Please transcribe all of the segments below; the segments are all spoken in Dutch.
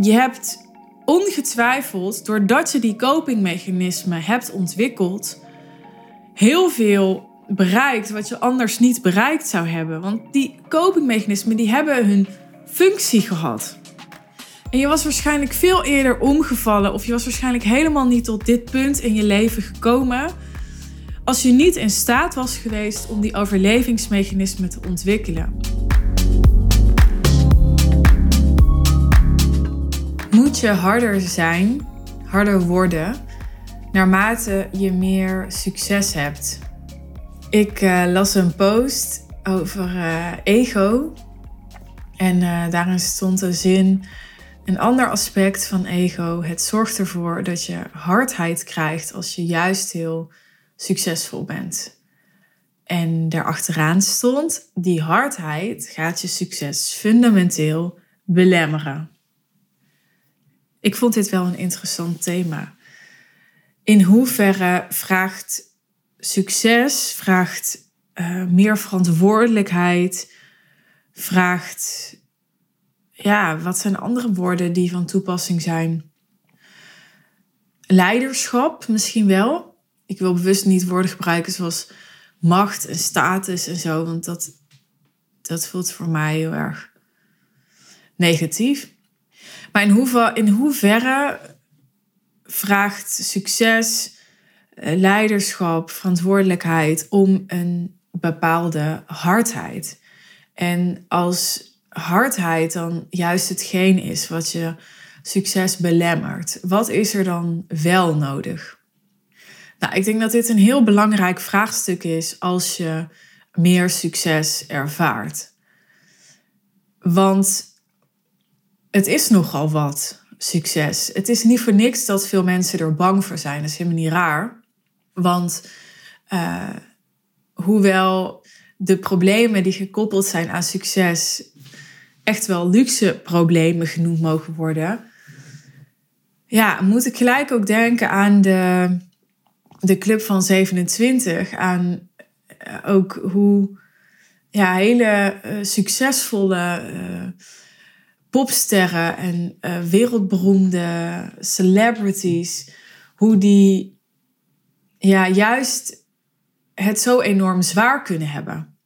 je hebt ongetwijfeld, doordat je die copingmechanismen hebt ontwikkeld, heel veel bereikt wat je anders niet bereikt zou hebben. Want die copingmechanismen die hebben hun functie gehad. En je was waarschijnlijk veel eerder omgevallen of je was waarschijnlijk helemaal niet tot dit punt in je leven gekomen als je niet in staat was geweest om die overlevingsmechanismen te ontwikkelen. Moet je harder zijn, harder worden, naarmate je meer succes hebt. Ik uh, las een post over uh, ego. En uh, daarin stond de zin: een ander aspect van ego. Het zorgt ervoor dat je hardheid krijgt als je juist heel succesvol bent. En daarachteraan stond: die hardheid gaat je succes fundamenteel belemmeren. Ik vond dit wel een interessant thema. In hoeverre vraagt succes, vraagt uh, meer verantwoordelijkheid, vraagt, ja, wat zijn andere woorden die van toepassing zijn? Leiderschap misschien wel. Ik wil bewust niet woorden gebruiken zoals macht en status en zo, want dat, dat voelt voor mij heel erg negatief. Maar in, in hoeverre vraagt succes, eh, leiderschap, verantwoordelijkheid om een bepaalde hardheid? En als hardheid dan juist hetgeen is wat je succes belemmert, wat is er dan wel nodig? Nou, ik denk dat dit een heel belangrijk vraagstuk is als je meer succes ervaart. Want het is nogal wat succes. Het is niet voor niks dat veel mensen er bang voor zijn. Dat is helemaal niet raar. Want uh, hoewel de problemen die gekoppeld zijn aan succes echt wel luxe problemen genoemd mogen worden, ja, moet ik gelijk ook denken aan de, de Club van 27. Aan uh, ook hoe ja, hele uh, succesvolle popsterren en uh, wereldberoemde celebrities, hoe die ja, juist het zo enorm zwaar kunnen hebben.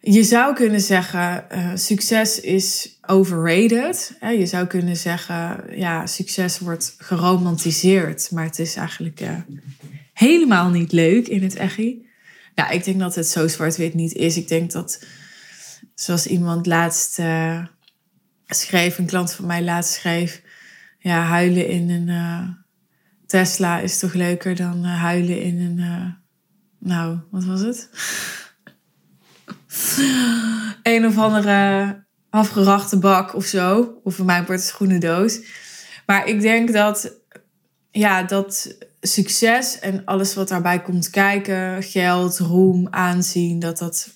Je zou kunnen zeggen, uh, succes is overrated. Je zou kunnen zeggen, ja, succes wordt geromantiseerd, maar het is eigenlijk uh, helemaal niet leuk in het echi. Nou, ik denk dat het zo zwart-wit niet is. Ik denk dat, zoals iemand laatst schreef, een klant van mij laatst schreef, ja, huilen in een uh, Tesla is toch leuker dan uh, huilen in een, uh, nou, wat was het? een of andere afgerachte bak of zo. Of voor mij wordt het een doos. Maar ik denk dat, ja, dat succes en alles wat daarbij komt kijken, geld, roem, aanzien, dat dat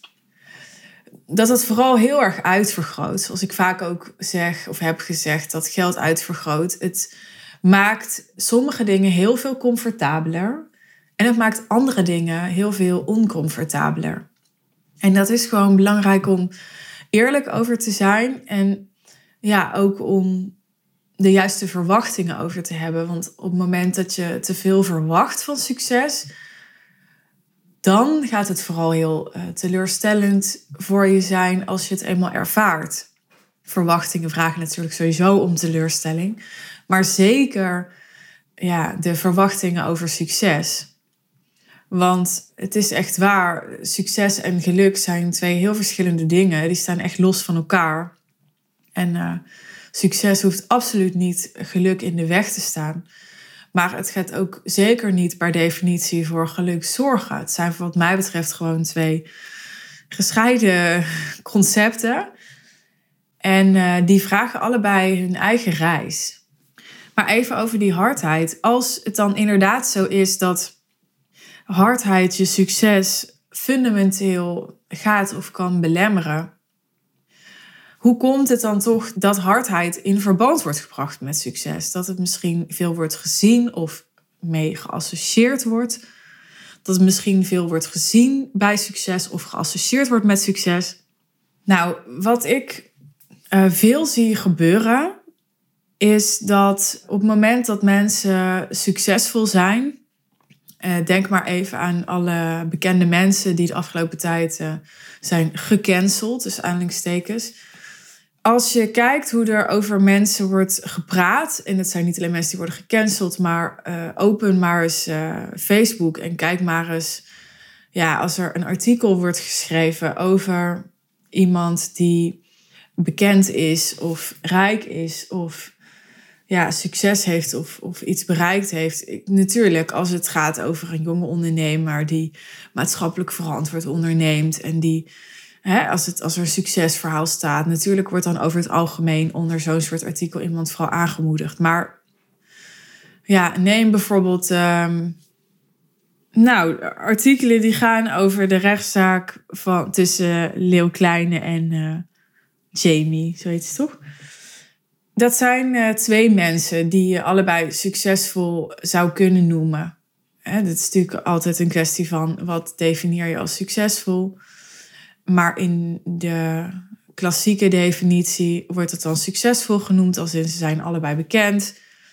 dat het vooral heel erg uitvergroot. Zoals ik vaak ook zeg of heb gezegd, dat geld uitvergroot. Het maakt sommige dingen heel veel comfortabeler. En het maakt andere dingen heel veel oncomfortabeler. En dat is gewoon belangrijk om eerlijk over te zijn. En ja, ook om de juiste verwachtingen over te hebben. Want op het moment dat je te veel verwacht van succes, dan gaat het vooral heel uh, teleurstellend voor je zijn als je het eenmaal ervaart. Verwachtingen vragen natuurlijk sowieso om teleurstelling, maar zeker ja, de verwachtingen over succes. Want het is echt waar, succes en geluk zijn twee heel verschillende dingen. Die staan echt los van elkaar. En uh, succes hoeft absoluut niet geluk in de weg te staan. Maar het gaat ook zeker niet per definitie voor geluk zorgen. Het zijn wat mij betreft gewoon twee gescheiden concepten. En uh, die vragen allebei hun eigen reis. Maar even over die hardheid. Als het dan inderdaad zo is dat hardheid je succes fundamenteel gaat of kan belemmeren, hoe komt het dan toch dat hardheid in verband wordt gebracht met succes? Dat het misschien veel wordt gezien of mee geassocieerd wordt. Dat het misschien veel wordt gezien bij succes of geassocieerd wordt met succes. Nou, wat ik uh, veel zie gebeuren is dat op het moment dat mensen succesvol zijn, uh, denk maar even aan alle bekende mensen die de afgelopen tijd uh, zijn gecanceld, dus aanhalingstekens. Als je kijkt hoe er over mensen wordt gepraat, en het zijn niet alleen mensen die worden gecanceld, maar uh, open maar eens Facebook en kijk maar eens, ja, als er een artikel wordt geschreven over iemand die bekend is of rijk is of ja, succes heeft of, of iets bereikt heeft. natuurlijk, als het gaat over een jonge ondernemer die maatschappelijk verantwoord onderneemt en die, hè, als, het, als er een succesverhaal staat, natuurlijk wordt dan over het algemeen onder zo'n soort artikel iemand vooral aangemoedigd. Maar ja, neem bijvoorbeeld. Um, nou, artikelen die gaan over de rechtszaak van, tussen Leeuw Kleine en uh, Jamie, zo heet het toch? Dat zijn uh, twee mensen die je allebei succesvol zou kunnen noemen. Dat is natuurlijk altijd een kwestie van wat definieer je als succesvol. Maar in de klassieke definitie wordt het dan succesvol genoemd, als in ze zijn allebei bekend.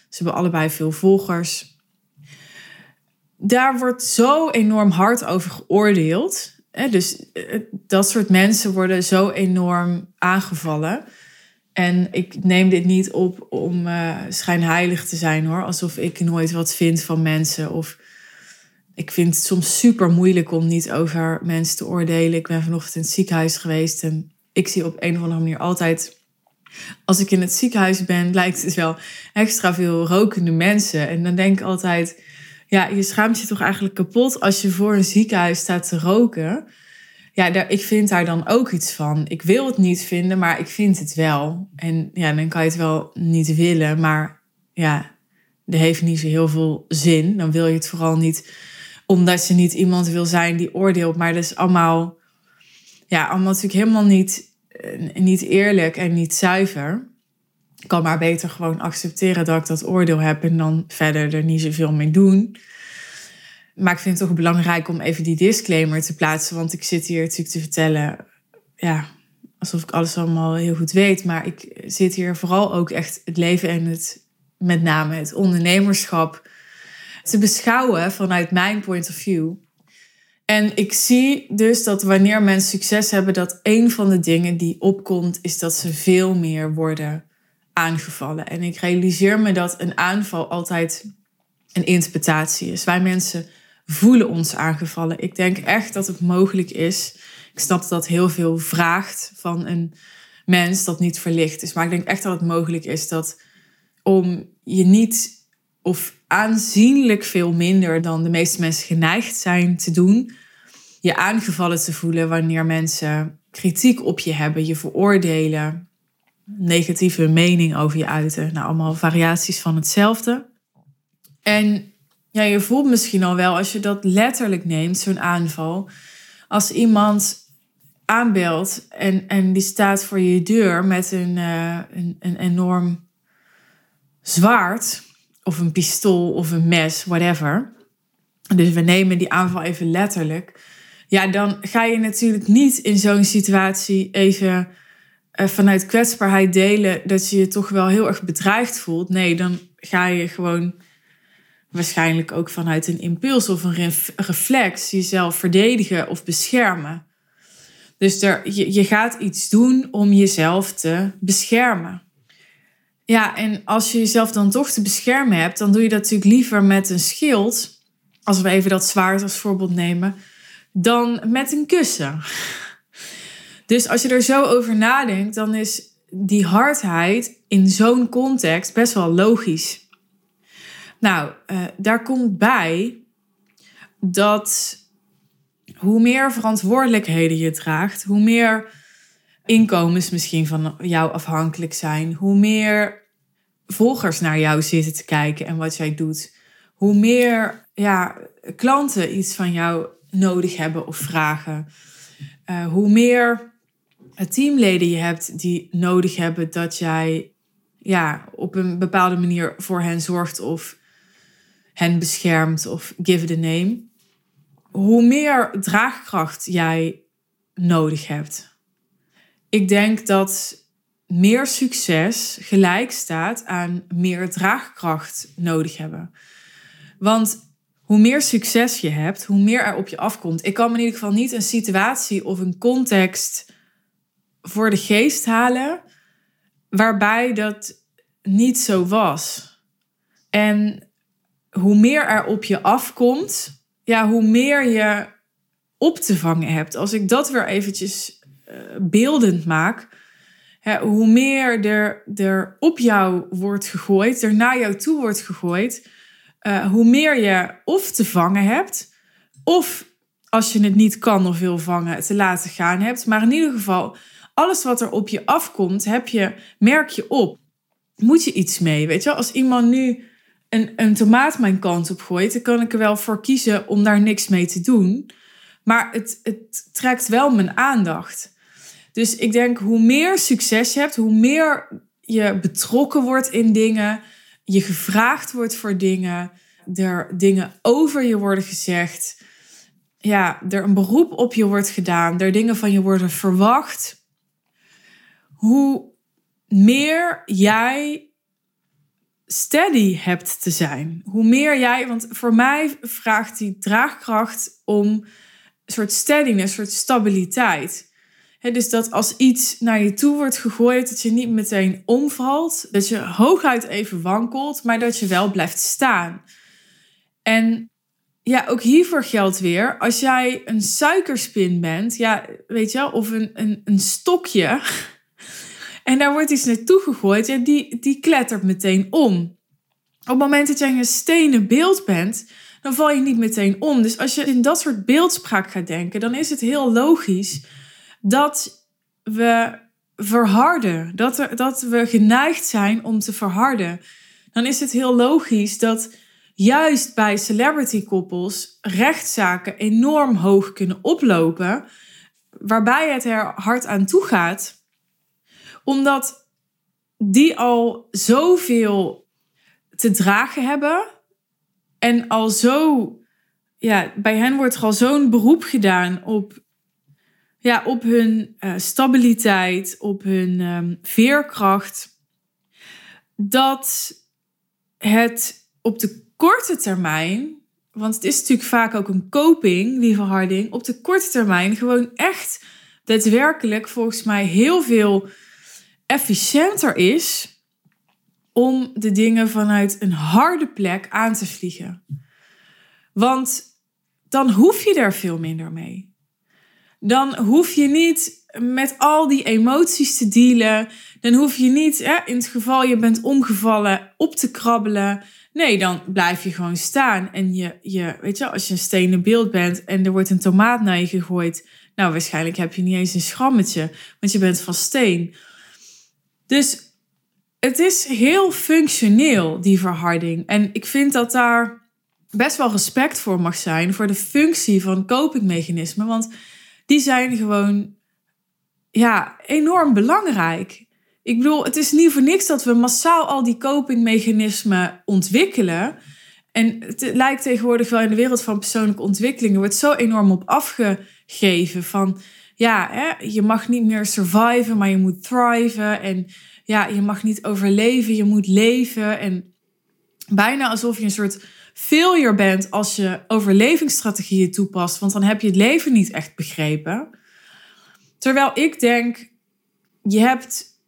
Ze hebben allebei veel volgers. Daar wordt zo enorm hard over geoordeeld. Dus eh, dat soort mensen worden zo enorm aangevallen. En ik neem dit niet op om uh, schijnheilig te zijn hoor. Alsof ik nooit wat vind van mensen. Of ik vind het soms super moeilijk om niet over mensen te oordelen. Ik ben vanochtend in het ziekenhuis geweest. En ik zie op een of andere manier altijd. Als ik in het ziekenhuis ben, lijkt het wel extra veel rokende mensen. En dan denk ik altijd. Ja, je schaamt je toch eigenlijk kapot als je voor een ziekenhuis staat te roken ja, daar, ik vind daar dan ook iets van. Ik wil het niet vinden, maar ik vind het wel. En ja, dan kan je het wel niet willen, maar ja, dat heeft niet zo heel veel zin. Dan wil je het vooral niet omdat je niet iemand wil zijn die oordeelt. Maar dat is allemaal, ja, allemaal natuurlijk helemaal niet, eh, niet eerlijk en niet zuiver. Ik kan maar beter gewoon accepteren dat ik dat oordeel heb en dan verder er niet zoveel mee doen. Maar ik vind het toch belangrijk om even die disclaimer te plaatsen. Want ik zit hier natuurlijk te vertellen, ja, alsof ik alles allemaal heel goed weet. Maar ik zit hier vooral ook echt het leven en het, met name het ondernemerschap, te beschouwen vanuit mijn point of view. En ik zie dus dat wanneer mensen succes hebben, dat een van de dingen die opkomt, is dat ze veel meer worden aangevallen. En ik realiseer me dat een aanval altijd een interpretatie is. Wij mensen voelen ons aangevallen. Ik denk echt dat het mogelijk is. Ik snap dat heel veel vraagt van een mens dat niet verlicht is. Maar ik denk echt dat het mogelijk is dat om je niet of aanzienlijk veel minder dan de meeste mensen geneigd zijn te doen, je aangevallen te voelen wanneer mensen kritiek op je hebben, je veroordelen, negatieve mening over je uiten. Nou, allemaal variaties van hetzelfde. En ja, je voelt misschien al wel als je dat letterlijk neemt, zo'n aanval. Als iemand aanbelt en, en die staat voor je deur met een, uh, een, een enorm zwaard of een pistool of een mes, whatever. Dus we nemen die aanval even letterlijk. Ja, dan ga je natuurlijk niet in zo'n situatie even uh, vanuit kwetsbaarheid delen dat je je toch wel heel erg bedreigd voelt. Nee, dan ga je gewoon waarschijnlijk ook vanuit een impuls of een reflex jezelf verdedigen of beschermen. Dus er, je, je gaat iets doen om jezelf te beschermen. Ja, en als je jezelf dan toch te beschermen hebt, dan doe je dat natuurlijk liever met een schild, als we even dat zwaard als voorbeeld nemen, dan met een kussen. Dus als je er zo over nadenkt, dan is die hardheid in zo'n context best wel logisch. Nou, uh, daar komt bij dat hoe meer verantwoordelijkheden je draagt, hoe meer inkomens misschien van jou afhankelijk zijn, hoe meer volgers naar jou zitten te kijken en wat jij doet, hoe meer ja, klanten iets van jou nodig hebben of vragen, uh, hoe meer teamleden je hebt die nodig hebben dat jij ja, op een bepaalde manier voor hen zorgt of hen beschermt of give a name, hoe meer draagkracht jij nodig hebt. Ik denk dat meer succes gelijk staat aan meer draagkracht nodig hebben. Want hoe meer succes je hebt, hoe meer er op je afkomt. Ik kan me in ieder geval niet een situatie of een context voor de geest halen waarbij dat niet zo was. En hoe meer er op je afkomt, ja, hoe meer je op te vangen hebt. Als ik dat weer eventjes uh, beeldend maak, hoe meer er, er op jou wordt gegooid, er naar jou toe wordt gegooid, uh, hoe meer je of te vangen hebt, of als je het niet kan of wil vangen, te laten gaan hebt. Maar in ieder geval, alles wat er op je afkomt, heb je, merk je op. Moet je iets mee? Weet je, als iemand nu een, een tomaat mijn kant op gooit, dan kan ik er wel voor kiezen om daar niks mee te doen. Maar het, het trekt wel mijn aandacht. Dus ik denk, hoe meer succes je hebt, hoe meer je betrokken wordt in dingen, je gevraagd wordt voor dingen, er dingen over je worden gezegd, ja, er een beroep op je wordt gedaan, er dingen van je worden verwacht. Hoe meer jij steady hebt te zijn. Hoe meer jij, want voor mij vraagt die draagkracht om een soort steadiness, een soort stabiliteit. Dus dat als iets naar je toe wordt gegooid, dat je niet meteen omvalt. Dat je hooguit even wankelt, maar dat je wel blijft staan. En ja, ook hiervoor geldt weer, als jij een suikerspin bent, ja, weet je wel, of een, een, een stokje, en daar wordt iets naartoe gegooid en die, die klettert meteen om. Op het moment dat jij een stenen beeld bent, dan val je niet meteen om. Dus als je in dat soort beeldspraak gaat denken, dan is het heel logisch dat we verharden. Dat, dat we geneigd zijn om te verharden. Dan is het heel logisch dat juist bij celebrity koppels rechtszaken enorm hoog kunnen oplopen. Waarbij het er hard aan toe gaat omdat die al zoveel te dragen hebben. En al zo, ja, bij hen wordt er al zo'n beroep gedaan op, ja, op hun uh, stabiliteit, op hun um, veerkracht. Dat het op de korte termijn, want het is natuurlijk vaak ook een coping, die verharding, op de korte termijn gewoon echt daadwerkelijk volgens mij heel veel efficiënter is om de dingen vanuit een harde plek aan te vliegen. Want dan hoef je er veel minder mee. Dan hoef je niet met al die emoties te dealen. Dan hoef je niet, hè, in het geval je bent omgevallen, op te krabbelen. Nee, dan blijf je gewoon staan. En je, je, weet je, als je een stenen beeld bent en er wordt een tomaat naar je gegooid. Nou, waarschijnlijk heb je niet eens een schrammetje, want je bent van steen. Dus het is heel functioneel, die verharding. En ik vind dat daar best wel respect voor mag zijn, voor de functie van copingmechanismen. Want die zijn gewoon ja, enorm belangrijk. Ik bedoel, het is niet voor niks dat we massaal al die copingmechanismen ontwikkelen. En het lijkt tegenwoordig wel in de wereld van persoonlijke ontwikkeling. Wordt zo enorm op afgegeven van ja, hè, je mag niet meer surviven, maar je moet thriven. En ja, je mag niet overleven, je moet leven. En bijna alsof je een soort failure bent als je overlevingsstrategieën toepast, want dan heb je het leven niet echt begrepen. Terwijl ik denk, je hebt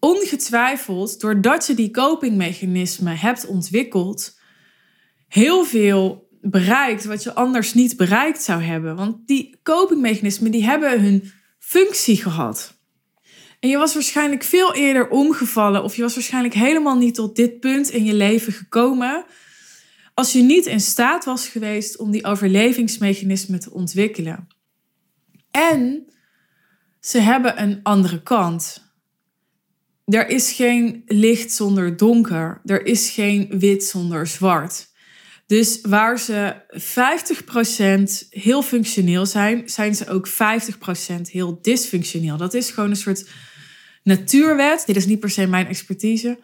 ongetwijfeld, doordat je die copingmechanismen hebt ontwikkeld, heel veel bereikt wat je anders niet bereikt zou hebben. Want die copingmechanismen die hebben hun functie gehad. En je was waarschijnlijk veel eerder omgevallen of je was waarschijnlijk helemaal niet tot dit punt in je leven gekomen als je niet in staat was geweest om die overlevingsmechanismen te ontwikkelen. En ze hebben een andere kant. Er is geen licht zonder donker. Er is geen wit zonder zwart. Dus waar ze 50% heel functioneel zijn, zijn ze ook 50% heel dysfunctioneel. Dat is gewoon een soort natuurwet. Dit is niet per se mijn expertise.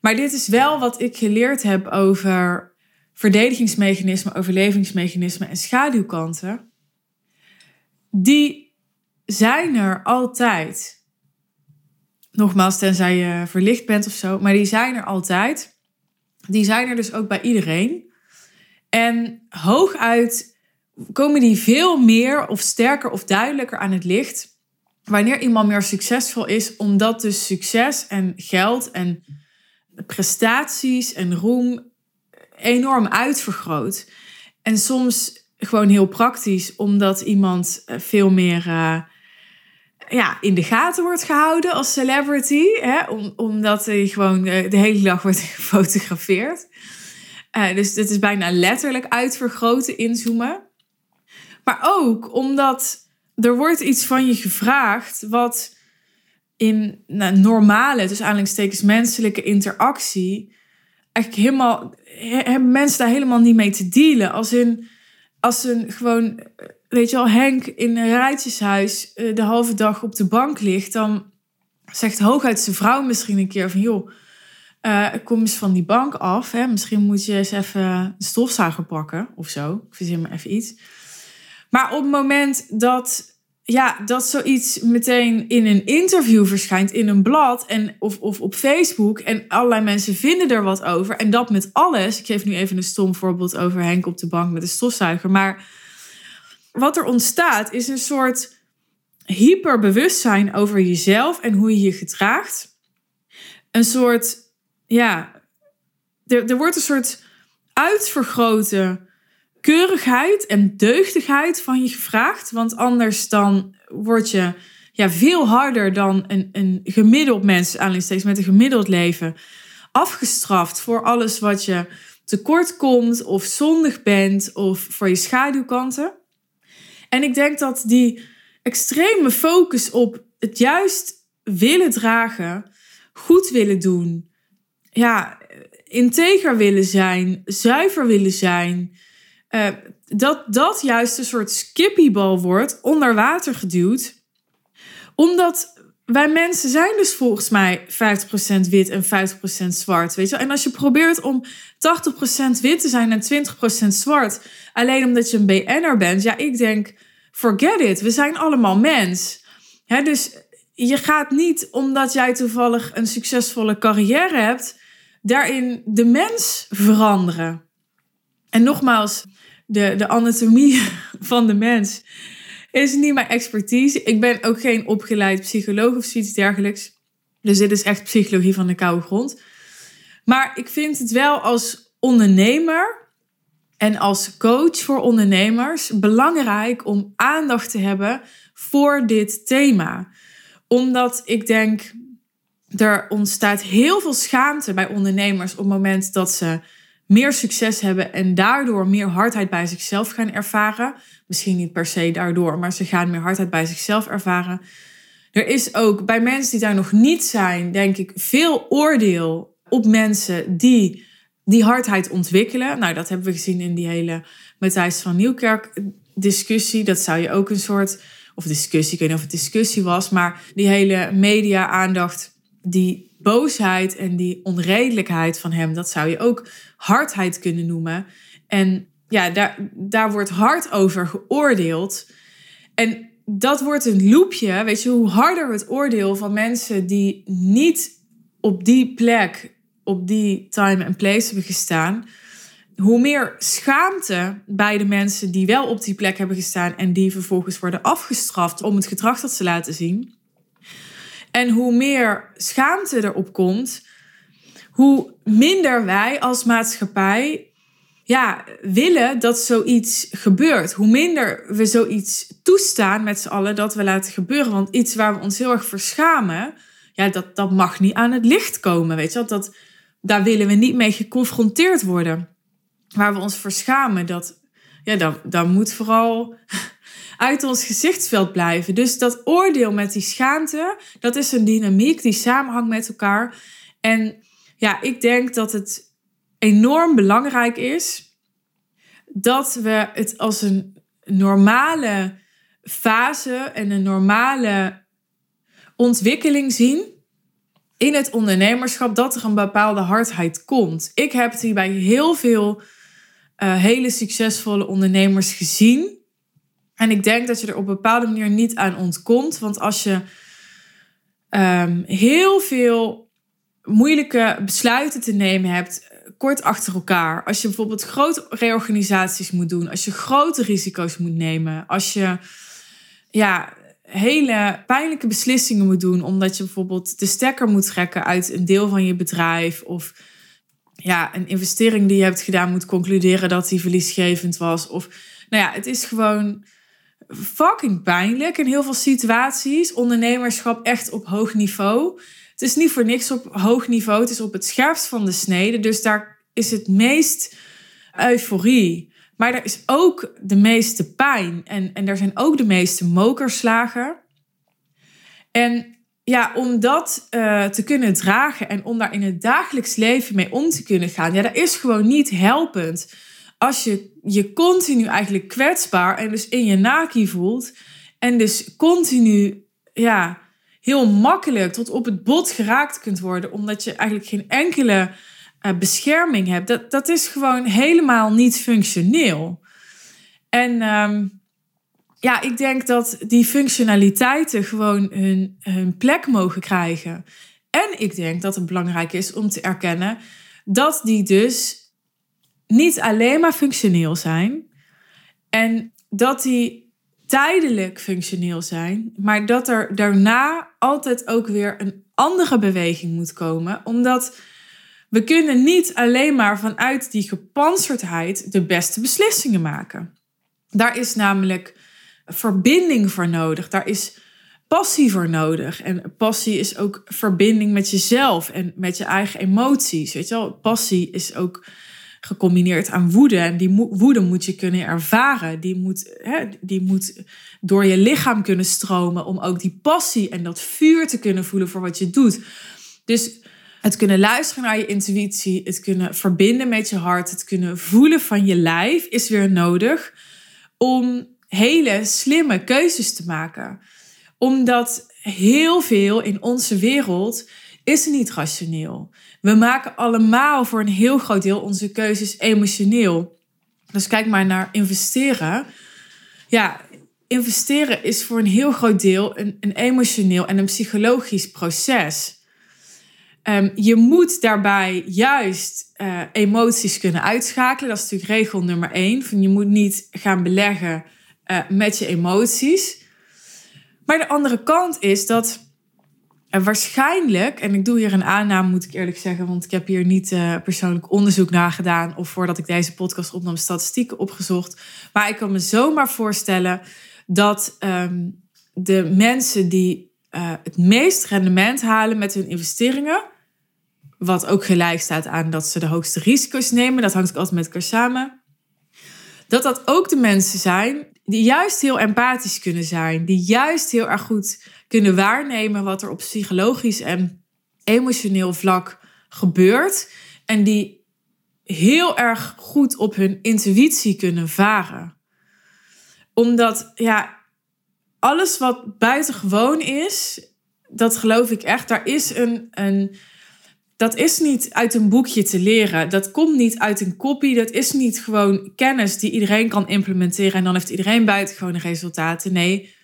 Maar dit is wel wat ik geleerd heb over verdedigingsmechanismen, overlevingsmechanismen en schaduwkanten. Die zijn er altijd. Nogmaals, tenzij je verlicht bent of zo. Maar die zijn er altijd. Die zijn er dus ook bij iedereen. En hooguit komen die veel meer of sterker of duidelijker aan het licht. Wanneer iemand meer succesvol is, omdat dus succes en geld en prestaties en roem enorm uitvergroot. En soms gewoon heel praktisch, omdat iemand eh, veel meer uh, ja, in de gaten wordt gehouden als celebrity. Hè? Om, omdat hij gewoon uh, de hele dag wordt gefotografeerd. dus dit is bijna letterlijk uitvergroten, inzoomen. Maar ook omdat er wordt iets van je gevraagd wat in nou, normale, dus aanhalingstekens menselijke interactie, eigenlijk helemaal, hebben mensen daar helemaal niet mee te dealen. Als in, als een gewoon, weet je wel, Henk in een rijtjeshuis eh, de halve dag op de bank ligt, dan zegt hooguit zijn vrouw misschien een keer van, joh, uh, kom eens van die bank af. Hè? Misschien moet je eens even een stofzuiger pakken of zo. Ik verzin me even iets. Maar op het moment dat, ja, dat zoiets meteen in een interview verschijnt, in een blad en, of, of op Facebook en allerlei mensen vinden er wat over en dat met alles. Ik geef nu even een stom voorbeeld over Henk op de bank met een stofzuiger. Maar wat er ontstaat is een soort hyperbewustzijn over jezelf en hoe je je gedraagt. Een soort, ja, er, er wordt een soort uitvergroten keurigheid en deugdigheid van je gevraagd. Want anders dan word je ja, veel harder dan een, een gemiddeld mens, steeds met een gemiddeld leven, afgestraft voor alles wat je tekort komt of zondig bent of voor je schaduwkanten. En ik denk dat die extreme focus op het juist willen dragen, goed willen doen, ja, integer willen zijn, zuiver willen zijn, uh, dat dat juist een soort skippiebal wordt, onder water geduwd. Omdat wij mensen zijn dus volgens mij 50% wit en 50% zwart. Weet je? En als je probeert om 80% wit te zijn en 20% zwart, alleen omdat je een BN'er bent, ja, ik denk, forget it. We zijn allemaal mens. Hè, dus je gaat niet omdat jij toevallig een succesvolle carrière hebt, daarin de mens veranderen. En nogmaals, de, de anatomie van de mens is niet mijn expertise. Ik ben ook geen opgeleid psycholoog of zoiets dergelijks. Dus dit is echt psychologie van de koude grond. Maar ik vind het wel als ondernemer en als coach voor ondernemers belangrijk om aandacht te hebben voor dit thema. Omdat ik denk, er ontstaat heel veel schaamte bij ondernemers op het moment dat ze meer succes hebben en daardoor meer hardheid bij zichzelf gaan ervaren. Misschien niet per se daardoor, maar ze gaan meer hardheid bij zichzelf ervaren. Er is ook bij mensen die daar nog niet zijn, denk ik, veel oordeel op mensen die die hardheid ontwikkelen. Nou, dat hebben we gezien in die hele Matthijs van Nieuwkerk discussie. Dat zou je ook een soort, of discussie, ik weet niet of het discussie was, maar die hele media-aandacht die boosheid en die onredelijkheid van hem, dat zou je ook hardheid kunnen noemen. En ja, daar, daar wordt hard over geoordeeld. En dat wordt een loopje, weet je, hoe harder het oordeel van mensen die niet op die plek, op die time en place hebben gestaan, hoe meer schaamte bij de mensen die wel op die plek hebben gestaan en die vervolgens worden afgestraft om het gedrag dat ze laten zien. En hoe meer schaamte erop komt, hoe minder wij als maatschappij ja, willen dat zoiets gebeurt. Hoe minder we zoiets toestaan met z'n allen dat we laten gebeuren. Want iets waar we ons heel erg verschamen, ja, dat, dat mag niet aan het licht komen. Weet je, dat, daar willen we niet mee geconfronteerd worden. Waar we ons verschamen, dat, ja, dat, dat moet vooral uit ons gezichtsveld blijven. Dus dat oordeel met die schaamte, dat is een dynamiek die samenhangt met elkaar. En ja, ik denk dat het enorm belangrijk is dat we het als een normale fase en een normale ontwikkeling zien in het ondernemerschap dat er een bepaalde hardheid komt. Ik heb het hier bij heel veel uh, hele succesvolle ondernemers gezien. En ik denk dat je er op een bepaalde manier niet aan ontkomt. Want als je ehm, heel veel moeilijke besluiten te nemen hebt, kort achter elkaar. Als je bijvoorbeeld grote reorganisaties moet doen, als je grote risico's moet nemen, als je ja, hele pijnlijke beslissingen moet doen, omdat je bijvoorbeeld de stekker moet trekken uit een deel van je bedrijf of ja, een investering die je hebt gedaan moet concluderen dat die verliesgevend was. Of nou ja, het is gewoon fucking pijnlijk in heel veel situaties. Ondernemerschap echt op hoog niveau. Het is niet voor niks op hoog niveau. Het is op het scherpst van de snede. Dus daar is het meest euforie. Maar er is ook de meeste pijn. En, en er zijn ook de meeste mokerslagen. En ja, om dat uh, te kunnen dragen en om daar in het dagelijks leven mee om te kunnen gaan, ja, dat is gewoon niet helpend. Als je je continu eigenlijk kwetsbaar en dus in je naki voelt en dus continu, ja, heel makkelijk tot op het bot geraakt kunt worden, omdat je eigenlijk geen enkele uh, bescherming hebt, dat, dat is gewoon helemaal niet functioneel. En um, ja, ik denk dat die functionaliteiten gewoon hun, hun plek mogen krijgen. En ik denk dat het belangrijk is om te erkennen dat die dus niet alleen maar functioneel zijn. En dat die tijdelijk functioneel zijn, maar dat er daarna altijd ook weer een andere beweging moet komen. Omdat we kunnen niet alleen maar vanuit die gepanzerdheid de beste beslissingen maken. Daar is namelijk verbinding voor nodig. Daar is passie voor nodig. En passie is ook verbinding met jezelf en met je eigen emoties. Weet je wel, passie is ook gecombineerd aan woede. En die woede moet je kunnen ervaren. Die moet, hè, die moet door je lichaam kunnen stromen om ook die passie en dat vuur te kunnen voelen voor wat je doet. Dus het kunnen luisteren naar je intuïtie, het kunnen verbinden met je hart, het kunnen voelen van je lijf is weer nodig om hele slimme keuzes te maken. Omdat heel veel in onze wereld is niet rationeel. We maken allemaal voor een heel groot deel onze keuzes emotioneel. Dus kijk maar naar investeren. Ja, investeren is voor een heel groot deel een, een emotioneel en een psychologisch proces. Um, je moet daarbij juist uh, emoties kunnen uitschakelen. Dat is natuurlijk regel nummer één. Van je moet niet gaan beleggen uh, met je emoties. Maar de andere kant is dat er waarschijnlijk, en ik doe hier een aanname, moet ik eerlijk zeggen, want ik heb hier niet uh, persoonlijk onderzoek naar gedaan of voordat ik deze podcast opnam, statistieken opgezocht. Maar ik kan me zomaar voorstellen dat um, de mensen die uh, het meest rendement halen met hun investeringen, wat ook gelijk staat aan dat ze de hoogste risico's nemen, dat hangt ook altijd met elkaar samen, dat dat ook de mensen zijn die juist heel empathisch kunnen zijn, die juist heel erg goed kunnen waarnemen wat er op psychologisch en emotioneel vlak gebeurt en die heel erg goed op hun intuïtie kunnen varen. Omdat ja, alles wat buitengewoon is, dat geloof ik echt, daar is een, een dat is niet uit een boekje te leren. Dat komt niet uit een kopie. Dat is niet gewoon kennis die iedereen kan implementeren en dan heeft iedereen buitengewone resultaten. Nee,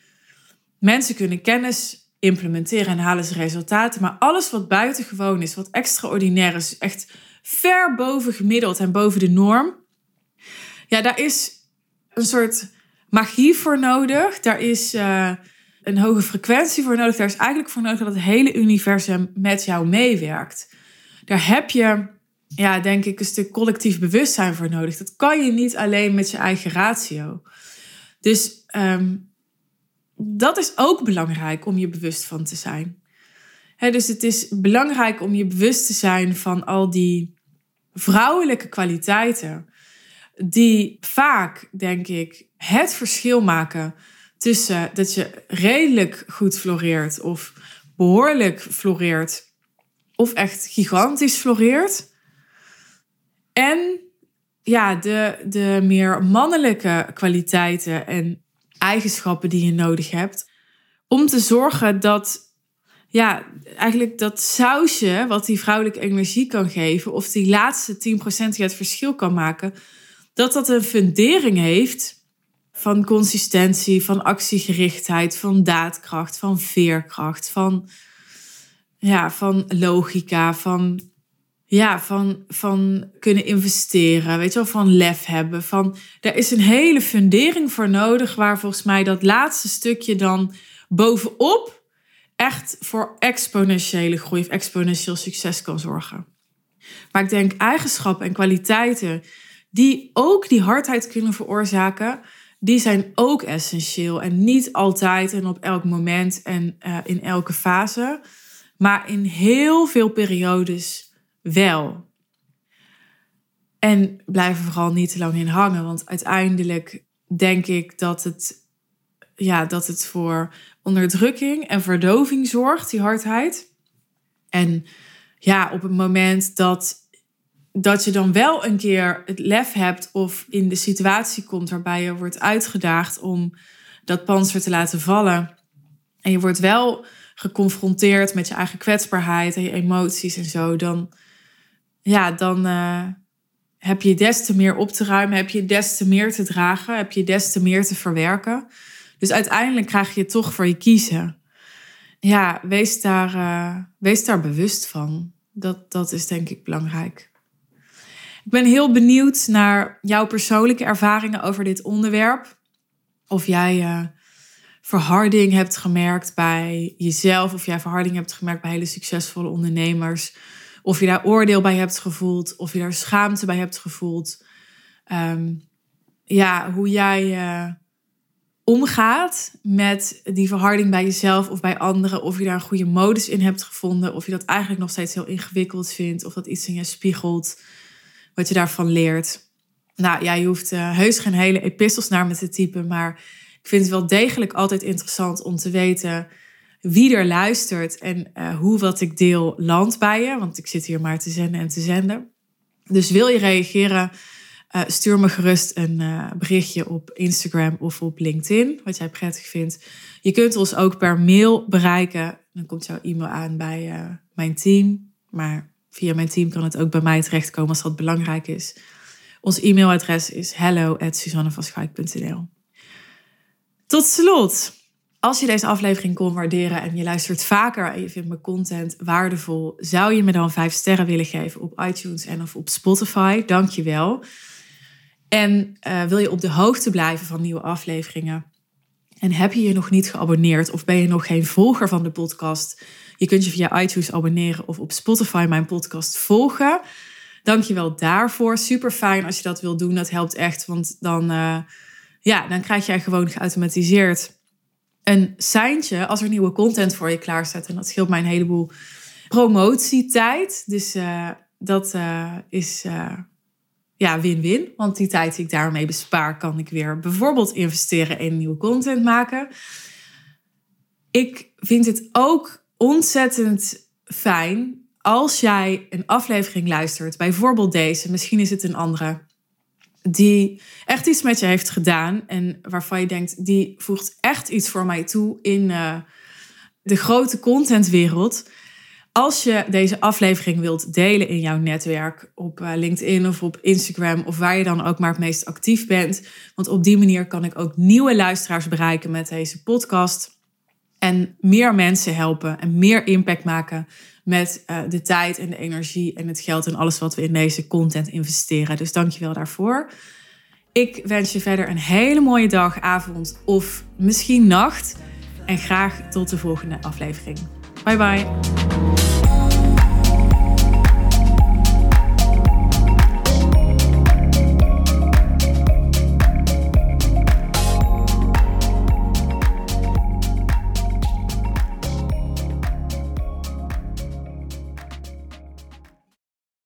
mensen kunnen kennis implementeren en halen ze resultaten. Maar alles wat buitengewoon is, wat extraordinair is, echt ver boven gemiddeld en boven de norm. Ja, daar is een soort magie voor nodig. Daar is uh, een hoge frequentie voor nodig. Daar is eigenlijk voor nodig dat het hele universum met jou meewerkt daar heb je, ja, denk ik, een stuk collectief bewustzijn voor nodig. Dat kan je niet alleen met je eigen ratio. Dus um, dat is ook belangrijk om je bewust van te zijn. dus het is belangrijk om je bewust te zijn van al die vrouwelijke kwaliteiten, die vaak, denk ik, het verschil maken tussen dat je redelijk goed floreert of behoorlijk floreert of echt gigantisch floreert. En ja, de, de meer mannelijke kwaliteiten en eigenschappen die je nodig hebt. Om te zorgen dat, ja, eigenlijk dat sausje wat die vrouwelijke energie kan geven, of die laatste 10% die het verschil kan maken, dat dat een fundering heeft van consistentie, van actiegerichtheid, van daadkracht, van veerkracht, van ja, van logica, van, ja, van, van kunnen investeren, weet je wel, van lef hebben. Van, er is een hele fundering voor nodig waar volgens mij dat laatste stukje dan bovenop echt voor exponentiële groei of exponentieel succes kan zorgen. Maar ik denk eigenschappen en kwaliteiten die ook die hardheid kunnen veroorzaken, die zijn ook essentieel. En niet altijd en op elk moment en uh, in elke fase, maar in heel veel periodes wel. En blijf er vooral niet te lang in hangen, want uiteindelijk denk ik dat het, ja, dat het voor onderdrukking en verdoving zorgt, die hardheid. En ja, op het moment dat, dat je dan wel een keer het lef hebt of in de situatie komt waarbij je wordt uitgedaagd om dat panzer te laten vallen. En je wordt wel geconfronteerd met je eigen kwetsbaarheid en je emoties en zo, dan, ja, dan uh, heb je des te meer op te ruimen, heb je des te meer te dragen, heb je des te meer te verwerken. Dus uiteindelijk krijg je toch voor je kiezen. Ja, wees daar, uh, wees daar bewust van. Dat, dat is denk ik belangrijk. Ik ben heel benieuwd naar jouw persoonlijke ervaringen over dit onderwerp. Of jij uh, verharding hebt gemerkt bij jezelf, of jij verharding hebt gemerkt bij hele succesvolle ondernemers. Of je daar oordeel bij hebt gevoeld, of je daar schaamte bij hebt gevoeld. Um, ja, hoe jij. Uh, omgaat met die verharding bij jezelf of bij anderen. Of je daar een goede modus in hebt gevonden. Of je dat eigenlijk nog steeds heel ingewikkeld vindt. Of dat iets in je spiegelt. Wat je daarvan leert. Nou ja, je hoeft uh, heus geen hele epistels naar me te typen. Maar ik vind het wel degelijk altijd interessant om te weten wie er luistert. En uh, hoe wat ik deel landt bij je. Want ik zit hier maar te zenden en te zenden. Dus wil je reageren? Uh, stuur me gerust een uh, berichtje op Instagram of op LinkedIn, wat jij prettig vindt. Je kunt ons ook per mail bereiken. Dan komt jouw e-mail aan bij mijn team. Maar via mijn team kan het ook bij mij terechtkomen als dat belangrijk is. Ons e-mailadres is hello@suzannevaschaik.nl. Tot slot, als je deze aflevering kon waarderen en je luistert vaker en je vindt mijn content waardevol, zou je me dan vijf sterren willen geven op iTunes en of op Spotify? Dank je wel. En uh, wil je op de hoogte blijven van nieuwe afleveringen? En heb je je nog niet geabonneerd of ben je nog geen volger van de podcast? Je kunt je via iTunes abonneren of op Spotify mijn podcast volgen. Dank je wel daarvoor. Super fijn als je dat wilt doen. Dat helpt echt, want dan, uh, ja, dan krijg jij gewoon geautomatiseerd een seintje als er nieuwe content voor je klaar staat. En dat scheelt mij een heleboel promotietijd. Dus uh, dat is ja, win-win. Want die tijd die ik daarmee bespaar, kan ik weer bijvoorbeeld investeren in nieuwe content maken. Ik vind het ook ontzettend fijn als jij een aflevering luistert, bijvoorbeeld deze, misschien is het een andere, die echt iets met je heeft gedaan en waarvan je denkt, die voegt echt iets voor mij toe in uh, de grote contentwereld. Als je deze aflevering wilt delen in jouw netwerk, op eh, LinkedIn of op Instagram of waar je dan ook maar het meest actief bent. Want op die manier kan ik ook nieuwe luisteraars bereiken met deze podcast. En meer mensen helpen en meer impact maken met uh, de tijd en de energie en het geld en alles wat we in deze content investeren. Dus dankjewel daarvoor. Ik wens je verder een hele mooie dag, avond of misschien nacht. En graag tot de volgende aflevering. Bye bye.